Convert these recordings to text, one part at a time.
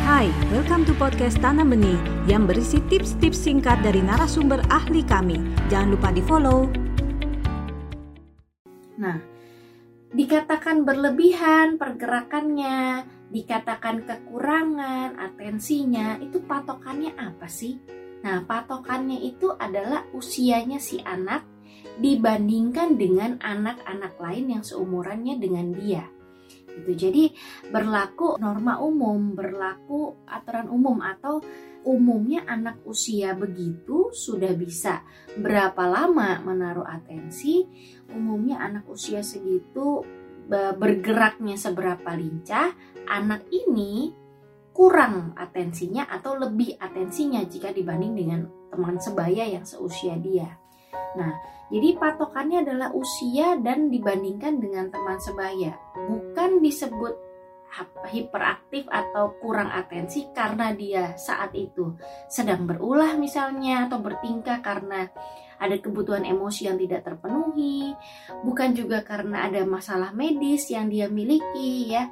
Hai, welcome to podcast Tanam Benih yang berisi tips-tips singkat dari narasumber ahli kami. Jangan lupa di-follow. Nah, dikatakan berlebihan pergerakannya, dikatakan kekurangan atensinya, itu patokannya apa sih? Nah, patokannya itu adalah usianya si anak dibandingkan dengan anak-anak lain yang seumurannya dengan dia gitu. Jadi berlaku norma umum, berlaku aturan umum atau umumnya anak usia begitu sudah bisa berapa lama menaruh atensi, umumnya anak usia segitu bergeraknya seberapa lincah, anak ini kurang atensinya atau lebih atensinya jika dibanding dengan teman sebaya yang seusia dia. Nah, jadi patokannya adalah usia dan dibandingkan dengan teman sebaya, bukan disebut hiperaktif atau kurang atensi karena dia saat itu sedang berulah misalnya atau bertingkah karena ada kebutuhan emosi yang tidak terpenuhi, bukan juga karena ada masalah medis yang dia miliki ya,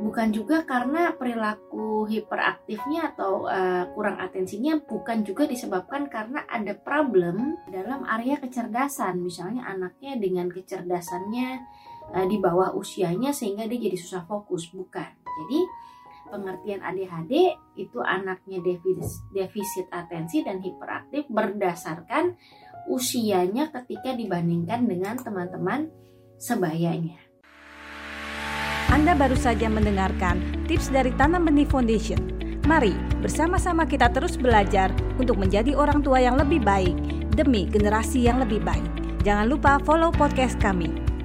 bukan juga karena perilaku hiperaktifnya atau uh, kurang atensinya, bukan juga disebabkan karena ada problem dalam area kecerdasan, misalnya anaknya dengan kecerdasannya uh, di bawah usianya sehingga dia jadi susah fokus, bukan. Jadi pengertian ADHD itu anaknya defisit, defisit atensi dan hiperaktif berdasarkan usianya ketika dibandingkan dengan teman-teman sebayanya. Anda baru saja mendengarkan tips dari Tanam Benih Foundation. Mari bersama-sama kita terus belajar untuk menjadi orang tua yang lebih baik demi generasi yang lebih baik. Jangan lupa follow podcast kami.